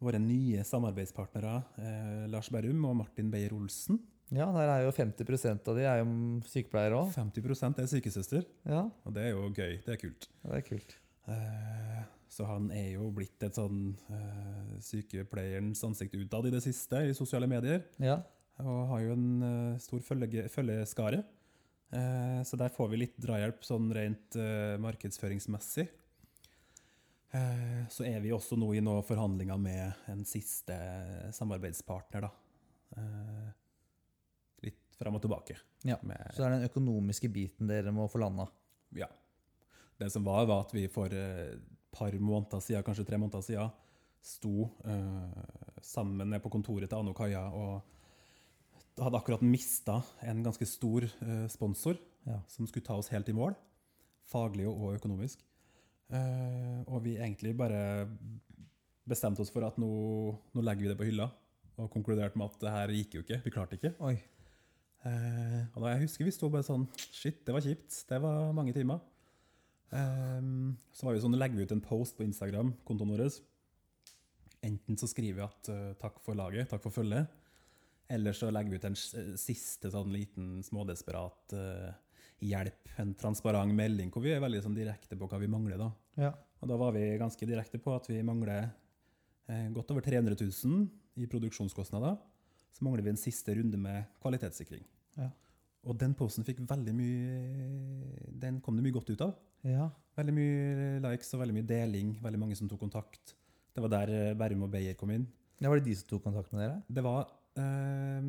våre nye samarbeidspartnere eh, Lars Berrum og Martin Beyer-Olsen. Ja, der er jo 50% av de er jo sykepleiere òg. 50% er sykesøster, Ja, og det er jo gøy. Det er kult. Ja, det er kult. Eh, så han er jo blitt et sånn eh, sykepleierens ansikt utad i det siste i sosiale medier, Ja. og har jo en eh, stor følge, følgeskare. Så der får vi litt drahjelp sånn rent markedsføringsmessig. Så er vi også nå i noen forhandlinger med en siste samarbeidspartner, da. Eh, fram og tilbake. Ja, Med, Så det er den økonomiske biten dere må få landa. ja. Det som var, var at vi for et par måneder siden, kanskje tre måneder siden, sto uh, sammen nede på kontoret til Anno Kaja og hadde akkurat mista en ganske stor uh, sponsor Ja. som skulle ta oss helt i mål, faglig og økonomisk. Uh, og vi egentlig bare bestemte oss for at nå, nå legger vi det på hylla, og konkluderte med at det her gikk jo ikke. Vi klarte ikke. Oi. Eh, og da jeg husker vi sto bare sånn Shit, det var kjipt. Det var mange timer. Eh, så var vi sånn, legger vi ut en post på Instagram, kontoen vår. Enten så skriver vi at uh, takk for laget, takk for følget. Eller så legger vi ut en siste sånn liten smådesperat uh, hjelp, en transparent melding, hvor vi er veldig sånn direkte på hva vi mangler. da. Ja. Og da var vi ganske direkte på at vi mangler eh, godt over 300 000 i produksjonskostnader. Så mangler vi en siste runde med kvalitetssikring. Ja. Og den posten fikk veldig mye Den kom det mye godt ut av. ja. Veldig mye likes og veldig mye deling. Veldig mange som tok kontakt. Det var der Bærum og Beyer kom inn. Ja, Var det de som tok kontakt med dere? Det var eh,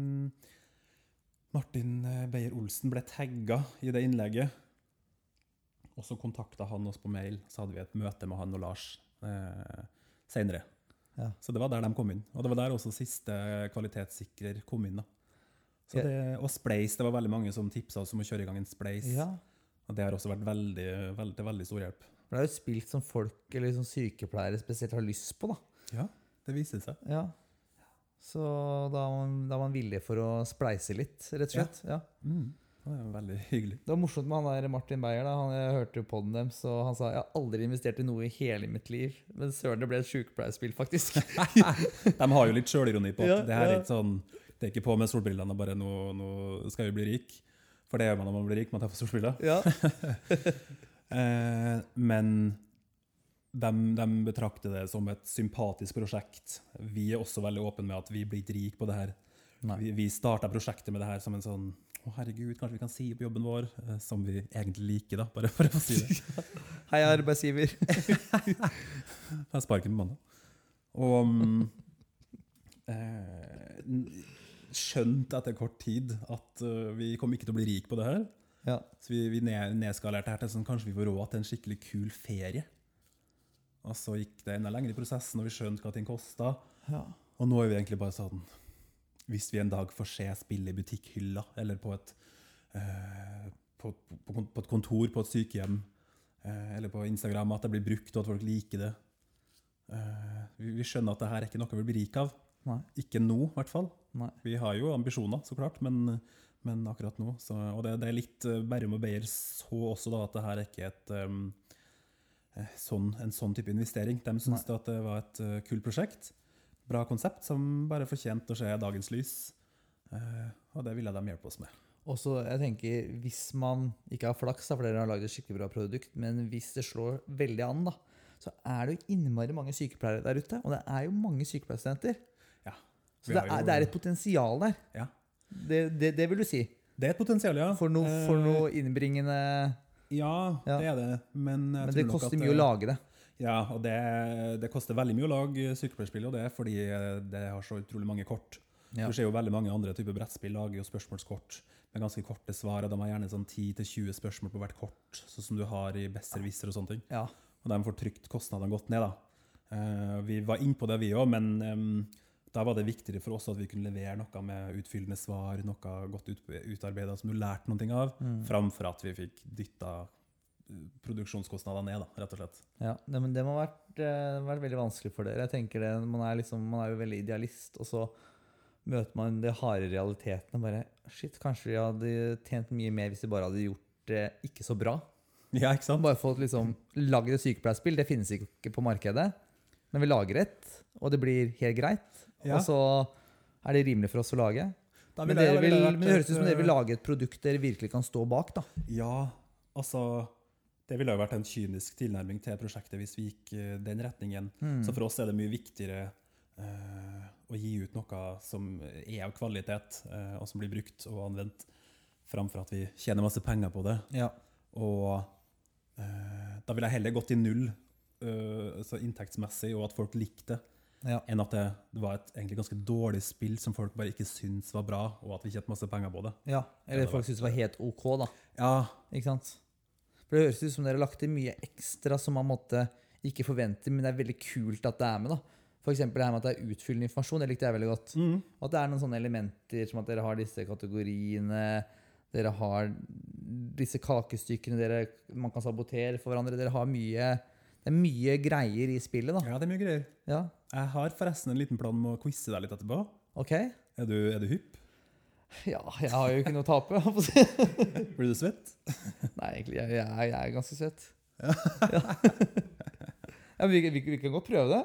Martin eh, Beyer-Olsen ble tagga i det innlegget. Og så kontakta han oss på mail, så hadde vi et møte med han og Lars eh, seinere. Ja. Så det var der de kom inn. Og det var der også siste kvalitetssikrer kom inn. det, og Spleis, det var veldig mange som tipsa oss om å kjøre i gang en Spleis. Ja. Og det har også vært veldig, veldig, til veldig stor hjelp. For det er jo et spill som folk, eller som sykepleiere spesielt, har lyst på, da. Ja, det viser seg. Ja. Så da er man, da er man villig for å spleise litt, rett og slett. Ja. Mm. Det er veldig hyggelig. Det var morsomt med han der Martin Beyer. da, han, Jeg hørte jo podden deres, og han sa jeg har aldri investert i noe i hele mitt liv. Men søren, det ble et sykepleierspill, faktisk. (laughs) De har jo litt sjølironi på at Ja, det her er ikke sånn Det er ikke på med solbrillene og bare nå, nå skal vi bli rik. For det gjør man når man blir rik, man tar for solbriller. Ja. (laughs) Eh, men de, de betrakter det som et sympatisk prosjekt. Vi er også veldig åpne med at vi blir ikke rike på det her. Nei. Vi, vi starta prosjektet med det her som en sånn Å, herregud, kanskje vi kan si opp jobben vår, eh, som vi egentlig liker, da, bare for å si det. (laughs) Hei, arbeidsgiver. (laughs) Jeg sparken på mandag. Og um, eh, skjønt etter kort tid at uh, vi kom ikke til å bli rik på det her. Ja. Så vi, vi ned, nedskalerte her til sånn kanskje vi får råd til en skikkelig kul ferie. Og så gikk det enda lenger i prosessen, og vi skjønte hva ting kosta. ja. Og nå er vi egentlig bare sånn Hvis vi en dag får se spill i butikkhylla, eller på et, eh, på, på, på et kontor på et sykehjem, eh, eller på Instagram, at det blir brukt, og at folk liker det eh, vi, vi skjønner at det her er ikke noe vi blir rik av. Nei. Ikke nå, i hvert fall. Nei. Vi har jo ambisjoner, så klart, men, men akkurat nå så, Og det, det er litt uh, Bærum og Beyer så også da at det her er ikke et um, eh, sånn, en sånn type investering. De syntes at det var et uh, kult prosjekt. Bra konsept som bare fortjente å se dagens lys. Eh, og det ville de hjelpe oss med. Også, jeg tenker, Hvis man ikke har flaks, da, for dere har lagd et skikkelig bra produkt, men hvis det slår veldig an, da, så er det jo innmari mange sykepleiere der ute. Og det er jo mange sykepleierstudenter. Ja. Så det er, jo- det er et potensial der. Ja. Det, det, det vil du si. Det er et potensial, ja. For noe, for Eh, noe innbringende Ja, Ja. det er det. Men, Men det koster at mye å lage det. Ja, og det, det koster veldig mye å lage sykepleierspill, og det er fordi eh, det har så utrolig mange kort. Ja. Du ser jo veldig mange andre typer brettspill lager jo spørsmålskort med ganske korte svar, og de har gjerne sånn 10-20 spørsmål på hvert kort, sånn som du har i Besserwisser og sånne ting. Ja. Og de får trykt kostnadene godt ned, da. Eh, vi var innpå det, vi òg, men um, da var det viktigere for oss at vi kunne levere noe med utfyllende svar, noe godt ut, utarbeida som du lærte noe av, Mm. framfor at vi fikk dytta produksjonskostnadene ned, da, rett og slett. Ja, det, men det må ha vært, eh, vært veldig vanskelig for dere. Jeg tenker det, man er, liksom, man er jo veldig idealist, og så møter man de harde realitetene. Bare, shit, Kanskje vi hadde tjent mye mer hvis vi bare hadde gjort det ikke så bra. Ja, ikke sant? Bare fått liksom lagd et sykepleierspill. Det finnes ikke på markedet. Men vi lager et, og det blir helt greit. Ja. Og så er det rimelig for oss å lage. Da Men, men, det, vil, men det høres ut som dere vil eh, lage et produkt dere virkelig kan stå bak. da. Ja, altså Det ville jo vært en kynisk tilnærming til prosjektet hvis vi gikk eh, den retningen. Mm. Så for oss er det mye viktigere uh, å gi ut noe som er av kvalitet, uh, og som blir brukt og anvendt, framfor at vi tjener masse penger på det. Ja. Og uh, da ville jeg heller gått i null så inntektsmessig, og at folk likte det, Ja. enn at det, det var et egentlig ganske dårlig spill som folk bare ikke syntes var bra, og at vi tjente masse penger på det. ja. Eller Det folk syntes det var helt OK, da. Ja, Ikke sant? For det høres ut som dere har lagt til mye ekstra som man måtte ikke forventer, men det er veldig kult at det er med. da. For eksempel det her med at det er utfyllende informasjon. Det likte jeg veldig godt. mm. Og at det er noen sånne elementer som at dere har disse kategoriene, dere har disse kakestykkene dere, man kan sabotere for hverandre. Dere har mye Det er mye greier i spillet, da. ja, det er mye greier. Ja, Jeg har forresten en liten plan om å quize deg litt etterpå. OK? Er du, er du hypp? Ja, jeg har jo ikke noe å tape. på. (laughs) Blir du svett? Nei, egentlig, jeg, jeg, er- jeg er ganske svett. Ja. (laughs) ja, vi, vi, vi kan godt prøve det.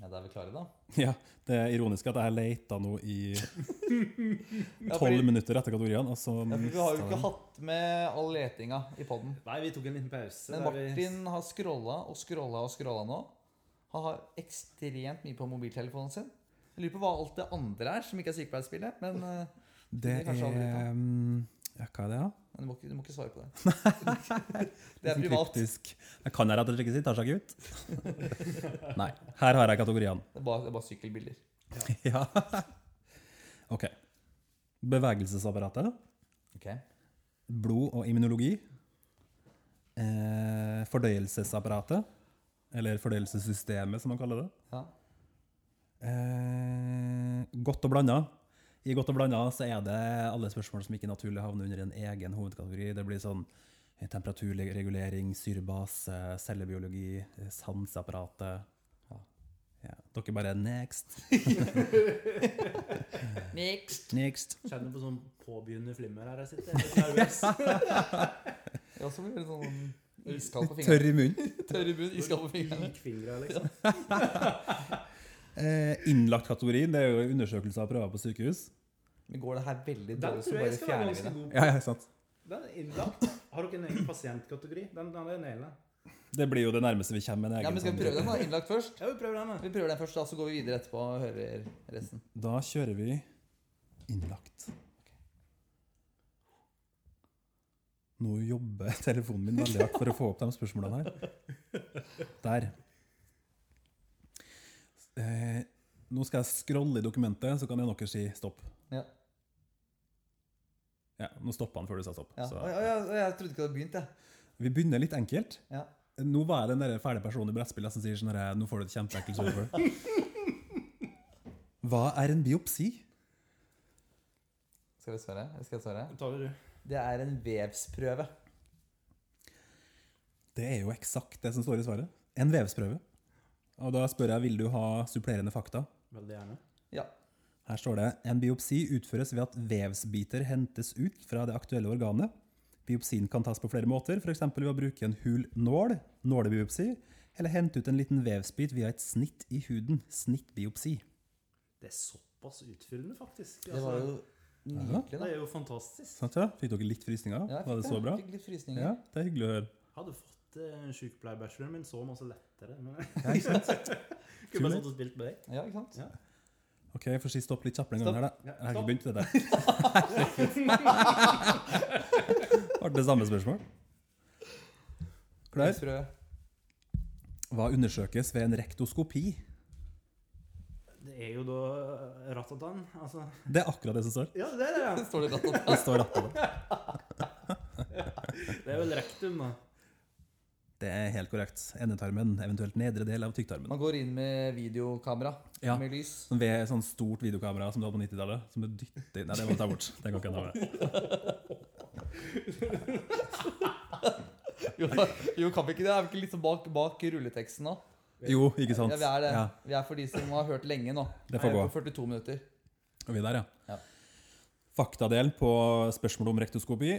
Ja, Da er vi klare, da. Ja, Det er ironisk at jeg leita nå i (laughs) Ja, tolv fordi- minutter etter kategoriene. Og så Ja, vi har jo ikke den. hatt med all letinga i poden. Nei, vi tok en liten pause. Men der vi- Martin har scrolla og scrolla og scrolla nå. Han har ekstremt mye på mobiltelefonen sin. Jeg lurer på hva alt det andre er som ikke er sykepleierspillet. Men, eh, Det det er mm, Ja, hva er det, da? men du, må ikke, du må ikke svare på det. (laughs) det er privat. kryptisk. Jeg kan jeg rett og slett ikke si. Tar seg ikke ut. Nei. Her har jeg kategoriene. Det er bare, det er bare sykkelbilder. (laughs) Ja. OK. Bevegelsesapparatet. Ok. Blod og immunologi. Eh, fordøyelsesapparatet. Eller fordøyelsessystemet, som man kaller det. Ja. Eh, godt og blanda. I godt og blanda så er det alle spørsmål som ikke naturlig havner under en egen hovedkategori. Det blir sånn eh, temperaturregulering, syrebase, cellebiologi, eh, sanseapparatet. Ja. Ja. Dere bare next. (laughs) Next. Next. Kjenner på sånn påbegynnende flimmer her jeg sitter. Jeg er litt nervøs. (laughs) Ja, så blir det sånn iskald på Tørr i munnen. (laughs) Tørr i munnen, iskald på fingrene. Likfingre, liksom. Eh, innlagt kategori det er jo undersøkelser av prøver på sykehus. Men går det her veldig Den dårlig, så bare fjerner vi det. Ja, ja, sant. Den er innlagt. Har dere en egen pasientkategori? Den, den er naila. Det blir jo det nærmeste vi kommer med en egen Ja, men Skal vi prøve den da, innlagt først? Ja, vi prøver den. da. Vi prøver den først, da, så går vi videre etterpå og hører resten. Da kjører vi innlagt. Nå jobber (laughs) telefonen min veldig hardt for å få opp de spørsmålene her. Der. Eh, nå skal jeg scrolle i dokumentet, så kan en av dere si stopp. Ja. Ja, Nå stoppa han før du sa stopp. Ja. Så. Ja, ja, jeg trodde ikke det hadde begynt, jeg. Vi begynner litt enkelt. Ja. Nå var jeg den der fæle personen i brettspillet som sier sånn her, Nå får du et kjempeekkelt det. (laughs) Hva er en biopsi? Skal vi svare? Skal jeg svare? Ta det, du. Det er en vevsprøve. Det er jo eksakt det som står i svaret. En vevsprøve. Og da spør jeg, vil du ha supplerende fakta? Veldig gjerne. Ja. Her står det en biopsi utføres ved at vevsbiter hentes ut fra det aktuelle organet. Biopsien kan tas på flere måter, f.eks. ved å bruke en hul nål, nålebiopsi, eller hente ut en liten vevsbit via et snitt i huden, snittbiopsi. Det er såpass utfyllende, faktisk. Det var jo nydelig, da. det er jo fantastisk. Sant, ja? Fikk dere litt frysninger? Ja, jeg Var det fikk så bra? Fikk litt frysninger. Ja, det er hyggelig å høre. Hadde fått sykepleierbacheloren min så masse lettere. Ja, ikke sant? (laughs) kunne bare satt og spilt med deg. Ja, ikke sant? Ja. Ok, jeg får si stopp litt kjappere en gang her, da. Jeg har ikke begynt det (laughs) der. Ble det samme spørsmål? Klar? Hva undersøkes ved en rektoskopi? Det er jo da eh, ratatan. Altså Det er akkurat det som står. Ja, det er det, ja. (laughs) Står det rett Det står rattet. Det er vel rektum, da. Det er helt korrekt. Endetarmen, eventuelt nedre del av tykktarmen. Man går inn med videokamera Ja. med lys. Sånn ved sånn stort videokamera som du hadde på 90-tallet. Som du dytter Nei, det må du ta bort. Det kan ikke jeg ta med. (laughs) Jo, jo, kan vi ikke det? Er vi ikke litt sånn bak, bak rulleteksten nå? Jo, ikke sant? Ja, vi er det. Ja, Vi er for de som har hørt lenge nå. det får gå. På 42 minutter. Og vi er der, ja. Ja. Faktadel på spørsmålet om rektoskopi.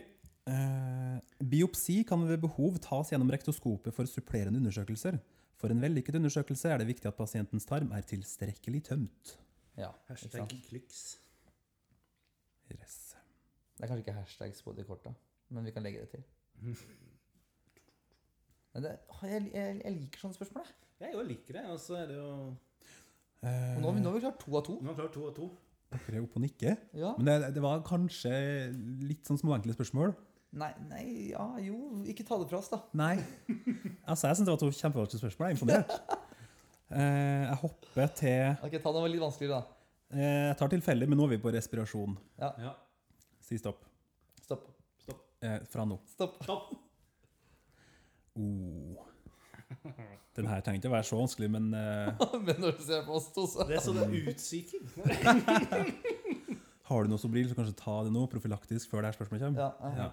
Eh, biopsi kan ved behov tas gjennom rektoskopet for supplerende undersøkelser. For en vellykket undersøkelse er det viktig at pasientens tarm er tilstrekkelig tømt. Ja, Hashtag kliks. Yes. Det er kanskje ikke hashtags på de korta, men vi kan legge det til. (laughs) Men det, jeg, jeg, jeg liker sånne spørsmål. jeg. Jeg liker det. Og så er det jo Eh, nå, har vi- nå har vi klart to av to. Nå har vi klart to av to. Dere er oppe og nikker. Ja. Men det, det var kanskje litt sånn småenkle spørsmål. Nei, nei, ja, jo. Ikke ta det fra oss, da. Nei. Altså, jeg syns det var to kjempevanskelige spørsmål. Jeg er imponert. (laughs) Eh, jeg hopper til Ok, Ta noe litt vanskeligere, da. eh, Jeg tar tilfeldig, men nå er vi på respirasjon. Ja. Si stopp. Stopp. Eh, fra nå. Stopp. Stopp. Oh. Den her trenger ikke å være så vanskelig, men eh, (laughs) men når du ser på oss to, så Det er sånn utsyking. har du noe Sobril, så kanskje ta det nå, profylaktisk, før det her spørsmålet kommer. Ja, ja.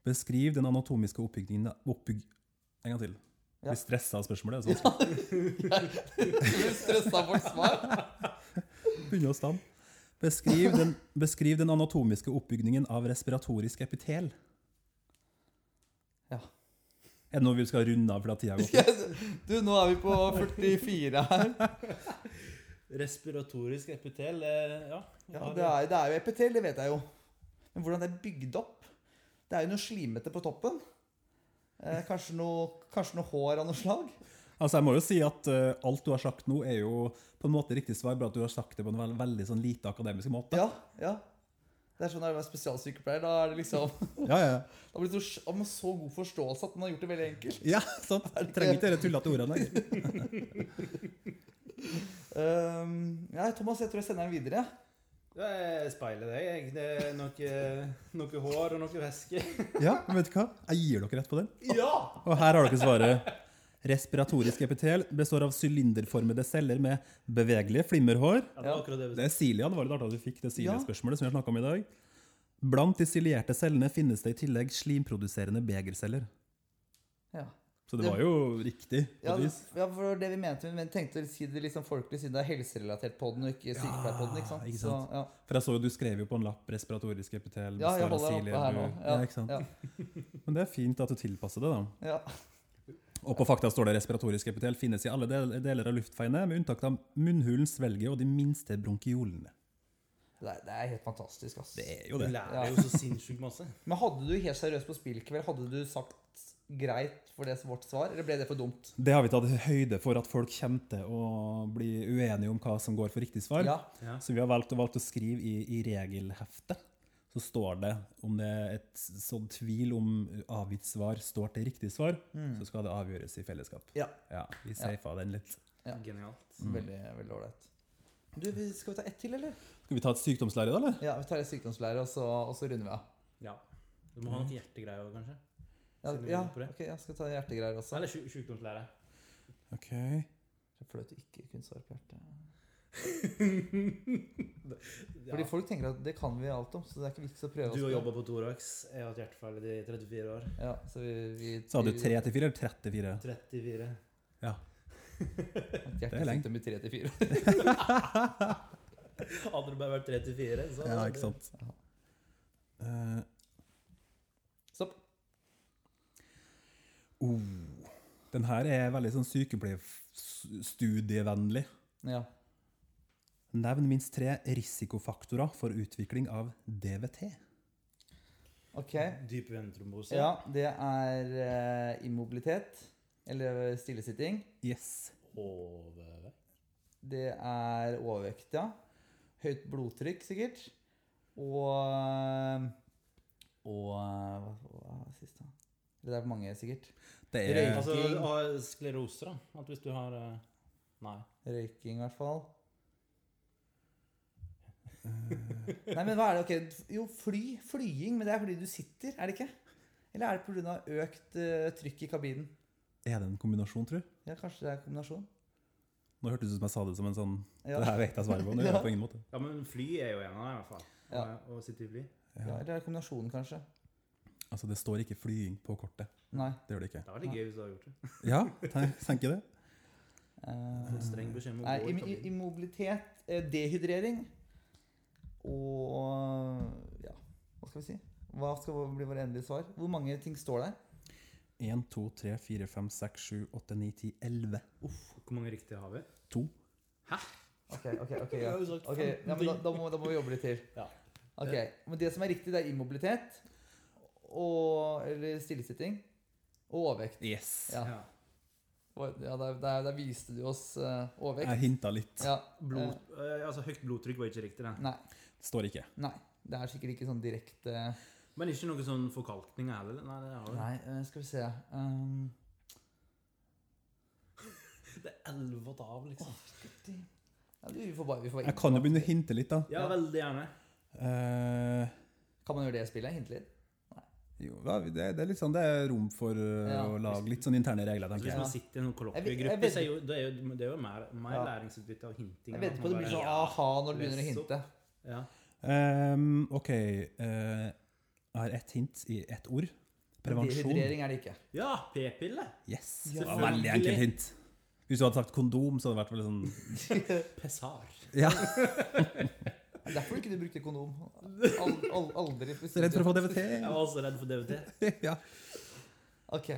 Ja. Beskriv den anatomiske oppbyggingen oppbygg... En gang til. Ja. Blir stressa av spørsmålet. sånn. Du blir stressa folk svar. (laughs) Begynner å stamme. Beskriv den, beskriv den anatomiske oppbygningen av respiratorisk epitel. Ja. Er det noe vi skal runde av fordi tida går? (laughs) Du, nå er vi på 44 her. (laughs) Respiratorisk epitel, eh, ja. Ja, det er, det er jo epitel, det vet jeg jo. Men hvordan det er bygd opp Det er jo noe slimete på toppen. Eh, kanskje, noe, kanskje noe hår av noe slag. Altså, jeg må jo si at uh, alt du har sagt nå, er jo på en måte riktig svar, bare at du har sagt det på en veld, veldig sånn lite akademisk måte. Ja, ja. Det er sånn når du er spesialsykepleier. Da er det liksom (laughs) Ja, ja, ja. Da blir det så, har man så god forståelse at man har gjort det veldig enkelt. ja sant. Du Trenger ikke dere tullete ordene. Um, ja, Thomas, jeg tror jeg sender den videre. Jeg speiler deg, jeg. Det er noe, noe hår og noe væske. (laughs) Ja, men vet du hva? Jeg gir dere rett på den. Ja! Og her har dere svaret. Respiratorisk epitel består av sylinderformede celler med bevegelige flimmerhår. Ja, det var akkurat det Det er Cilia, det var litt artig at du fikk det Ja. Cilia-spørsmålet som vi har snakket om i dag. Blant de cilierte cellene finnes det i tillegg slimproduserende begerceller. Ja. Så det var jo riktig. Ja, ja, for det vi mente, vi tenkte å si det liksom folkelig siden det er helserelatert på den, og ikke sykepleierpodden. ikke sant? ikke sant. Så, ja. For jeg så jo du skrev jo på en lapp respiratorisk epitel. ja, jeg holder oppe her nå. Ja, Ja, ikke sant? Ja, (laughs) Men det er fint at du tilpasser det, da. ja. Og på fakta står det respiratorisk epitel finnes i alle deler av luftfeiene, med unntak av munnhulen, svelget og de minste bronkiolene. Det er, det er helt fantastisk, ass. Det er jo Du det. lærer jo så sinnssykt masse. (laughs) Men hadde du helt seriøst på spillkveld, hadde du sagt greit for det som vårt svar, eller ble det for dumt? Det har vi tatt høyde for at folk kommer til å bli uenige om hva som går for riktig svar. Ja. Ja. Så vi har valgt, valgt å skrive i, i regelheftet. Så står det om det er et sånn tvil om avgitt svar står til riktig svar, så skal det avgjøres i fellesskap. Ja. Ja, Vi safa den litt. Ja. Genialt. Veldig veldig ålreit. Du, Skal vi ta ett til, eller? Skal vi ta et sykdomslære, da? eller? Ja, vi tar et sykdomslære, og så, og så runder vi av. Ja. Du må ha noe hjertegreier òg, kanskje? Ja, ja ok, jeg skal ta hjertegreier også. Eller sju- sjukdomslære. Ok. Det er flaut å ikke kunne svare på hjertet. (laughs) Ja. Fordi folk tenker at det kan vi alt om, så det er ikke vits å prøve Du har jobba på Thorax. Jeg har hatt hjertefeil i 34 år. Ja, så vi, vi Sa du 3 til 4 eller 34? 34. Ja. Det er lenge. Hjertesykdom i 3 til 4. Hadde det bare vært 34, så Ja, ikke sant. Ja. Eh, Stopp. Oh. Den her er veldig sånn sykepleierstudievennlig. Ja. Nevn minst tre risikofaktorer for utvikling av DVT. Ok. Dyp ventrombose. Ja, det er uh, immobilitet. Eller stillesitting. Yes. Overvekt. Det er overvekt, ja. Høyt blodtrykk, sikkert. Og Og hva, hva var sist, da? Det er mange, sikkert. Det er Altså Røyking. ha sklerose, da. At hvis du har eh, Nei. Røyking, i hvert fall. Nei, men hva er det? Ok, Jo, fly. Flying. Men det er fordi du sitter, er det ikke? Eller er det pga. økt uh, trykk i kabinen? Er det en kombinasjon, tror du? Ja, kanskje det er en kombinasjon. Nå hørtes det ut som jeg sa det som en sånn Ja, Det her vet jeg svaret på. (laughs) ja. på ingen måte. Ja, men fly er jo en av dem, i hvert fall. Ja. Å- Å sitte i fly. ja Eller er det kombinasjonen, kanskje? Altså, det står ikke flying på kortet. Nei. Det gjør det ikke. Det var litt gøy hvis du hadde gjort det. Ja, tenker jeg det. Eh, streng beskjed om å gå i kabinen. immobilitet, eh, dehydrering og Ja, hva skal vi si? Hva skal bli vårt endelige svar? Hvor mange ting står der? 1, 2, 3, 4, 5, 6, 7, 8, 9, 10, 11. Hvor mange riktige har vi? To. Ok, ok, ok, ja. (laughs) okay Ok, ja, men da, da, må, da må vi jobbe litt til. Ja. Ok, Men det som er riktig, det er immobilitet og Eller stillesitting og overvekt. Yes. Ja, Ja. Ja der, der, der viste du oss uh, overvekt. Jeg hinta litt. Ja, Blod, eh, altså Høyt blodtrykk var ikke riktig, det. Nei, står ikke. nei. Det er sikkert ikke sånn direkte Men ikke noe sånn forkalkning heller? Nei, det har. Nei, uh, skal vi se um, (laughs) Det er elleve av, liksom. ja, du, vi får bare, vi får Jeg kan jo begynne å hinte litt, da. Ja, veldig gjerne. Uh... Kan man gjøre det spillet? Hinte litt? Jo, det, det er litt sånn Det er rom for eh, Ja. å lage litt sånn interne regler, tenker jeg. hvis man sitter i en kollokviegruppe, så er jo, det er jo, det er jo mer, mer Ja. læringsutbytte av hinting. Jeg vet at på det blir sånn aha når du begynner å hinte. Ja. Um, OK. Uh, jeg har ett hint i ett ord. Prevensjon. Dehydrering er det ikke. ja, p-pille! Yes. Ja. Det var veldig enkelt hint. Hvis du hadde sagt kondom, så hadde det vært veldig sånn (laughs) Pessar. Ja, (laughs) (laughs) derfor ikke du brukte kondom. (laughs) Al al aldri. Redd for å få DVT. Jeg var også redd for DVT. (laughs) ja. Ok.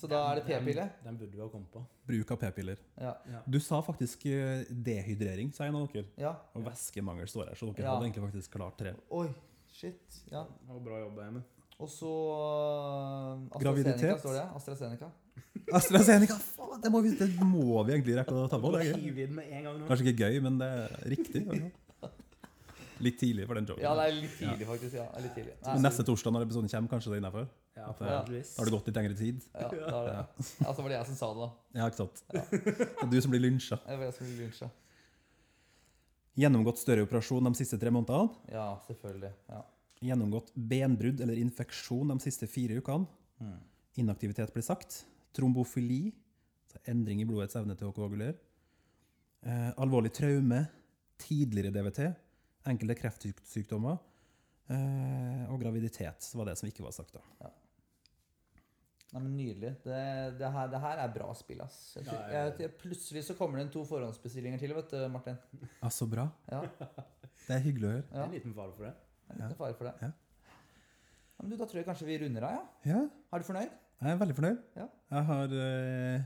Så da er det p-pille? Den, den burde vi ha kommet på. Bruk av p-piller. Ja. Ja. Du sa faktisk eh, dehydrering, sa en av dere. ja. Og væskemangel står her, så dere Ja. hadde egentlig faktisk klart tre. Oi, shit. Ja. Det var bra jobba, Emil. Og så uh, AstraZeneca Graviditet. står det. AstraZeneca. (laughs) AstraZeneca! Faen, det må, vi, det må vi egentlig rekke å ta på. Det er gøy. Med en gang. Kanskje ikke gøy, men det er riktig. Litt tidlig for den joken. Ja, det er litt tidlig, faktisk. ja, det er litt tidlig. Nei, Men neste torsdag når episoden kommer, kanskje det er innenfor? Ja, At, forhåpentligvis. Har det gått litt lengre tid? Ja, da er det. ja, så var det jeg som sa det, da. Ja, ikke sant? Det er du som blir lynsja. Det var jeg som blir lynsja. Gjennomgått større operasjon de siste tre månedene. Ja, selvfølgelig. Ja. Gjennomgått benbrudd eller infeksjon de siste fire ukene. Mm. Inaktivitet blir sagt. Trombofili, altså endring i blodets evne til å koagulere. Eh, alvorlig traume, tidligere DVT, enkelte kreftsykdommer eh, og graviditet var det som ikke var sagt. da. Nei, men Nydelig. Det, det, her, det her er bra spill, ass. Jeg, tror- Ja, ja, ja. jeg, plutselig så kommer det inn to forhåndsbestillinger til, vet du, Martin. Ja, så bra. Ja, Det er hyggelig å høre. ja. En liten fare for det. En er liten fare for det. Ja. Ja, men du, Da tror jeg kanskje vi runder av, ja. Ja, Er du fornøyd? jeg er veldig fornøyd. Ja. Jeg har eh,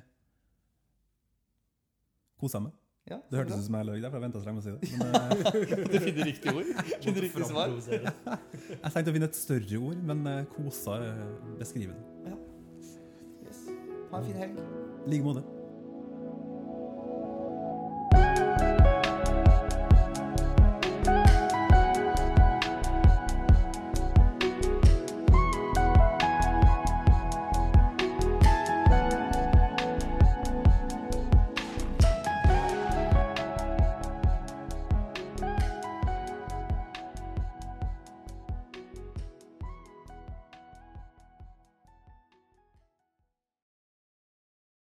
kosa meg. Ja, Det hørtes ut som jeg løy der, for jeg venta så lenge med å si det. Men (laughs) eh, Du finner riktig ord? Finner riktig svar? Jeg tenkte å finne et større ord, men eh, kosa eh, beskriver det. Yes. Ha en fin helg. I like måte.